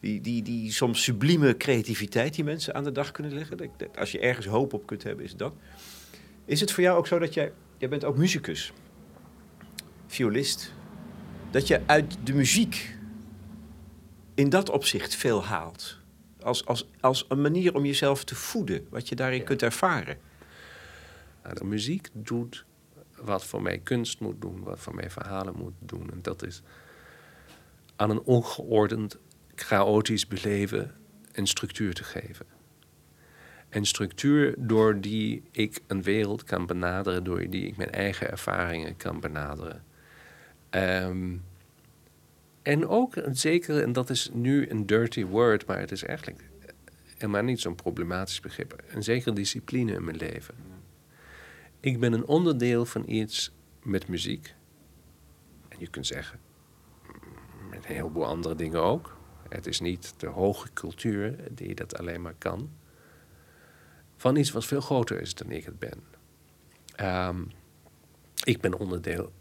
die, die, die soms sublieme creativiteit die mensen aan de dag kunnen leggen. Als je ergens hoop op kunt hebben, is dat. Is het voor jou ook zo dat jij, jij bent ook muzikus, violist, dat je uit de muziek in dat opzicht veel haalt? Als, als, als een manier om jezelf te voeden, wat je daarin kunt ervaren. Nou, de muziek doet wat voor mij kunst moet doen, wat voor mij verhalen moet doen. En dat is aan een ongeordend chaotisch beleven een structuur te geven. Een structuur door die ik een wereld kan benaderen, door die ik mijn eigen ervaringen kan benaderen. Ehm, en ook een zekere, en dat is nu een dirty word, maar het is eigenlijk helemaal niet zo'n problematisch begrip, een zekere discipline in mijn leven. Ik ben een onderdeel van iets met muziek. En je kunt zeggen, met een heleboel andere dingen ook. Het is niet de hoge cultuur die dat alleen maar kan. Van iets wat veel groter is dan ik het ben. Ehm, ik ben onderdeel,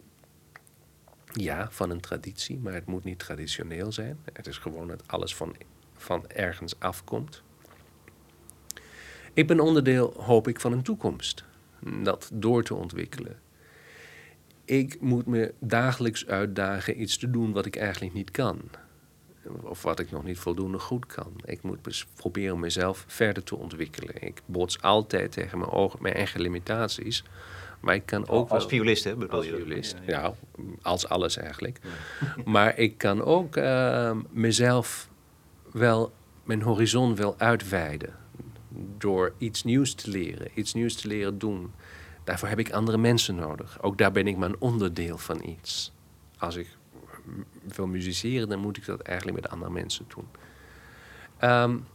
ja, van een traditie, maar het moet niet traditioneel zijn. Het is gewoon dat alles van, van ergens afkomt. Ik ben onderdeel, hoop ik, van een toekomst. Dat door te ontwikkelen. Ik moet me dagelijks uitdagen iets te doen wat ik eigenlijk niet kan. Of wat ik nog niet voldoende goed kan. Ik moet dus proberen mezelf verder te ontwikkelen. Ik bots altijd tegen mijn, ogen, mijn eigen limitaties. Maar ik kan ook. Als violist, hè? Bedoel als violist, ja, als alles eigenlijk. *laughs* maar ik kan ook uh, mezelf wel, mijn horizon wel uitweiden. Door iets nieuws te leren, iets nieuws te leren doen. Daarvoor heb ik andere mensen nodig. Ook daar ben ik maar een onderdeel van iets. Als ik wil musiceren, dan moet ik dat eigenlijk met andere mensen doen. Um,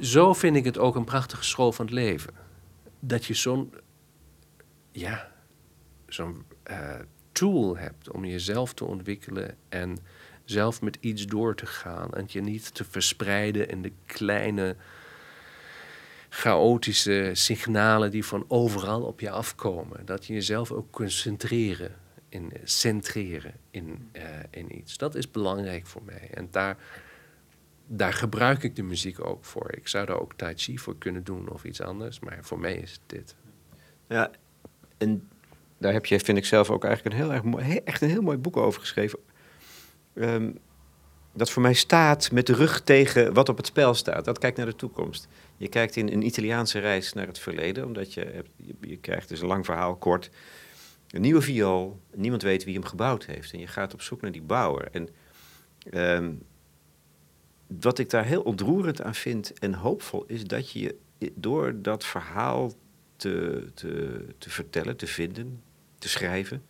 zo vind ik het ook een prachtige school van het leven. Dat je zo'n ja, zo'n uh, tool hebt om jezelf te ontwikkelen en zelf met iets door te gaan. En je niet te verspreiden in de kleine chaotische signalen die van overal op je afkomen. Dat je jezelf ook kunt centreren, in, centreren in, uh, in iets. Dat is belangrijk voor mij. En daar, daar gebruik ik de muziek ook voor. Ik zou daar ook Tai Chi voor kunnen doen of iets anders, maar voor mij is dit. Ja, en daar heb je, vind ik zelf ook eigenlijk een heel erg mooi, echt een heel mooi boek over geschreven. Ehm, dat voor mij staat met de rug tegen wat op het spel staat. Dat kijkt naar de toekomst. Je kijkt in een Italiaanse reis naar het verleden, omdat je, hebt, je, krijgt dus een lang verhaal kort. Een nieuwe viool, niemand weet wie hem gebouwd heeft. En je gaat op zoek naar die bouwer. En ehm, wat ik daar heel ontroerend aan vind en hoopvol is dat je door dat verhaal te, te, te vertellen, te vinden, te schrijven,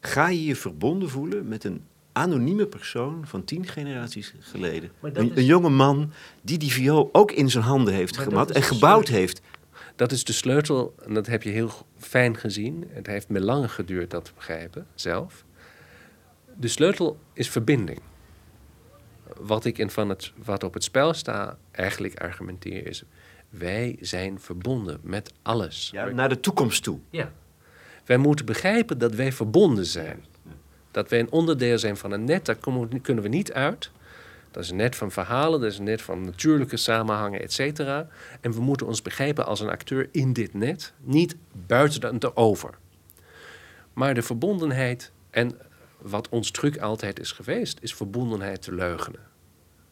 ga je je verbonden voelen met een anonieme persoon van tien generaties geleden. Een, een, jonge man die die viool ook in zijn handen heeft gemat en gebouwd heeft. Dat is de sleutel, en dat heb je heel fijn gezien. Het heeft me lang geduurd dat te begrijpen, zelf. De sleutel is verbinding. Wat ik in van het, wat op het spel sta, eigenlijk argumenteer is... wij zijn verbonden met alles. Ja, naar de toekomst toe. Ja. Wij moeten begrijpen dat wij verbonden zijn. Dat wij een onderdeel zijn van een net, daar kunnen we niet uit. Dat is net van verhalen, dat is net van natuurlijke samenhangen, et cetera. En we moeten ons begrijpen als een acteur in dit net, niet buiten en over. Maar de verbondenheid, en wat ons truc altijd is geweest, is verbondenheid te leugenen.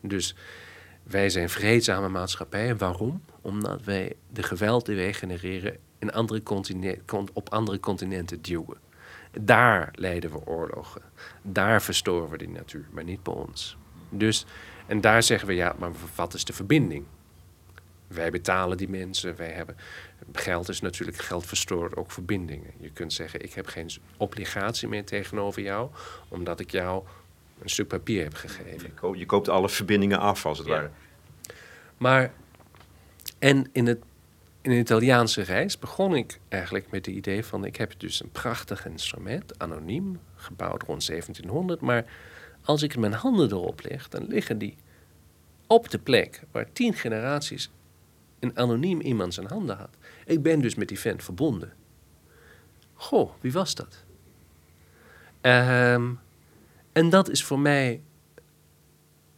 Dus wij zijn vreedzame maatschappijen. Waarom? Omdat wij de geweld die wij genereren in andere op andere continenten duwen. Daar leiden we oorlogen. Daar verstoren we die natuur, maar niet bij ons. Dus, en daar zeggen we, ja, maar wat is de verbinding? Wij betalen die mensen, wij hebben... Geld is natuurlijk, geld verstoort ook verbindingen. Je kunt zeggen, ik heb geen obligatie meer tegenover jou... omdat ik jou een stuk papier heb gegeven. Je koopt alle verbindingen af, als het ware. Maar, en in het in een Italiaanse reis begon ik eigenlijk met het idee van... ik heb dus een prachtig instrument, anoniem, gebouwd rond 1700... maar als ik mijn handen erop leg, dan liggen die op de plek... waar tien generaties een anoniem iemand zijn handen had. Ik ben dus met die vent verbonden. Goh, wie was dat? Um, en dat is voor mij...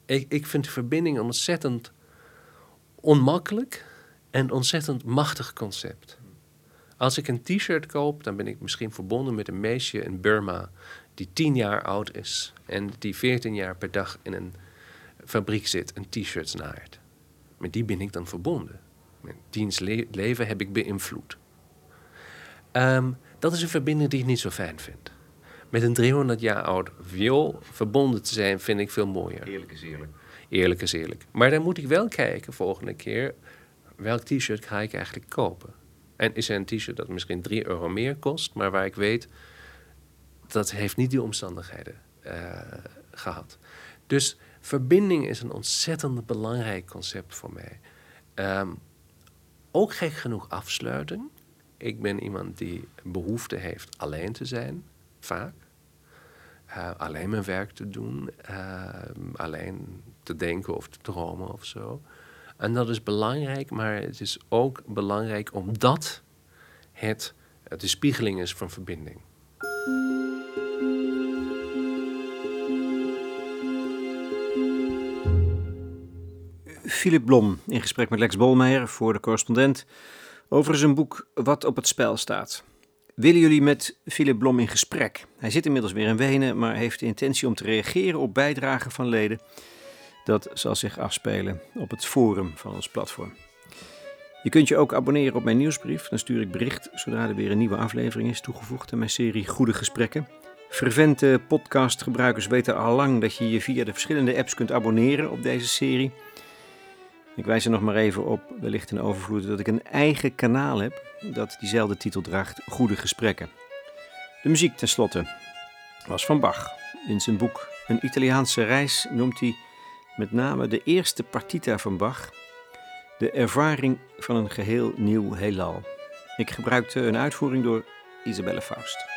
Ik, ik vind de verbinding ontzettend onmakkelijk en ontzettend machtig concept. Als ik een t-shirt koop, dan ben ik misschien verbonden met een meisje in Burma die tien jaar oud is en die veertien jaar per dag in een fabriek zit en t-shirts naait. Met die ben ik dan verbonden. Met diens leven heb ik beïnvloed. Ehm, dat is een verbinding die ik niet zo fijn vind. Met een 300 jaar oud viool verbonden te zijn, vind ik veel mooier. Eerlijk is eerlijk. Eerlijk is eerlijk. Maar dan moet ik wel kijken volgende keer welk t-shirt ga ik eigenlijk kopen? En is er een t-shirt dat misschien 3 euro meer kost, maar waar ik weet dat heeft niet die omstandigheden uh, gehad. Dus verbinding is een ontzettend belangrijk concept voor mij. Um, ook gek genoeg afsluiting. ik ben iemand die behoefte heeft alleen te zijn, vaak. Uh, alleen mijn werk te doen, uh, alleen te denken of te dromen of zo. En dat is belangrijk, maar het is ook belangrijk omdat het de spiegeling is van verbinding. Philip Blom in gesprek met Lex Bolmeijer voor de correspondent over zijn boek Wat op het spel staat. Willen jullie met Philip Blom in gesprek? Hij zit inmiddels weer in Wenen, maar heeft de intentie om te reageren op bijdragen van leden. Dat zal zich afspelen op het forum van ons platform. Je kunt je ook abonneren op mijn nieuwsbrief. Dan stuur ik bericht zodra er weer een nieuwe aflevering is toegevoegd aan mijn serie Goede Gesprekken. Fervente podcastgebruikers weten al lang dat je je via de verschillende apps kunt abonneren op deze serie. Ik wijs er nog maar even op, wellicht in overvloed, dat ik een eigen kanaal heb dat diezelfde titel draagt, Goede Gesprekken. De muziek tenslotte was van Bach. In zijn boek Een Italiaanse reis noemt hij met name de eerste partita van Bach, de ervaring van een geheel nieuw heelal. Ik gebruikte een uitvoering door Isabelle Faust.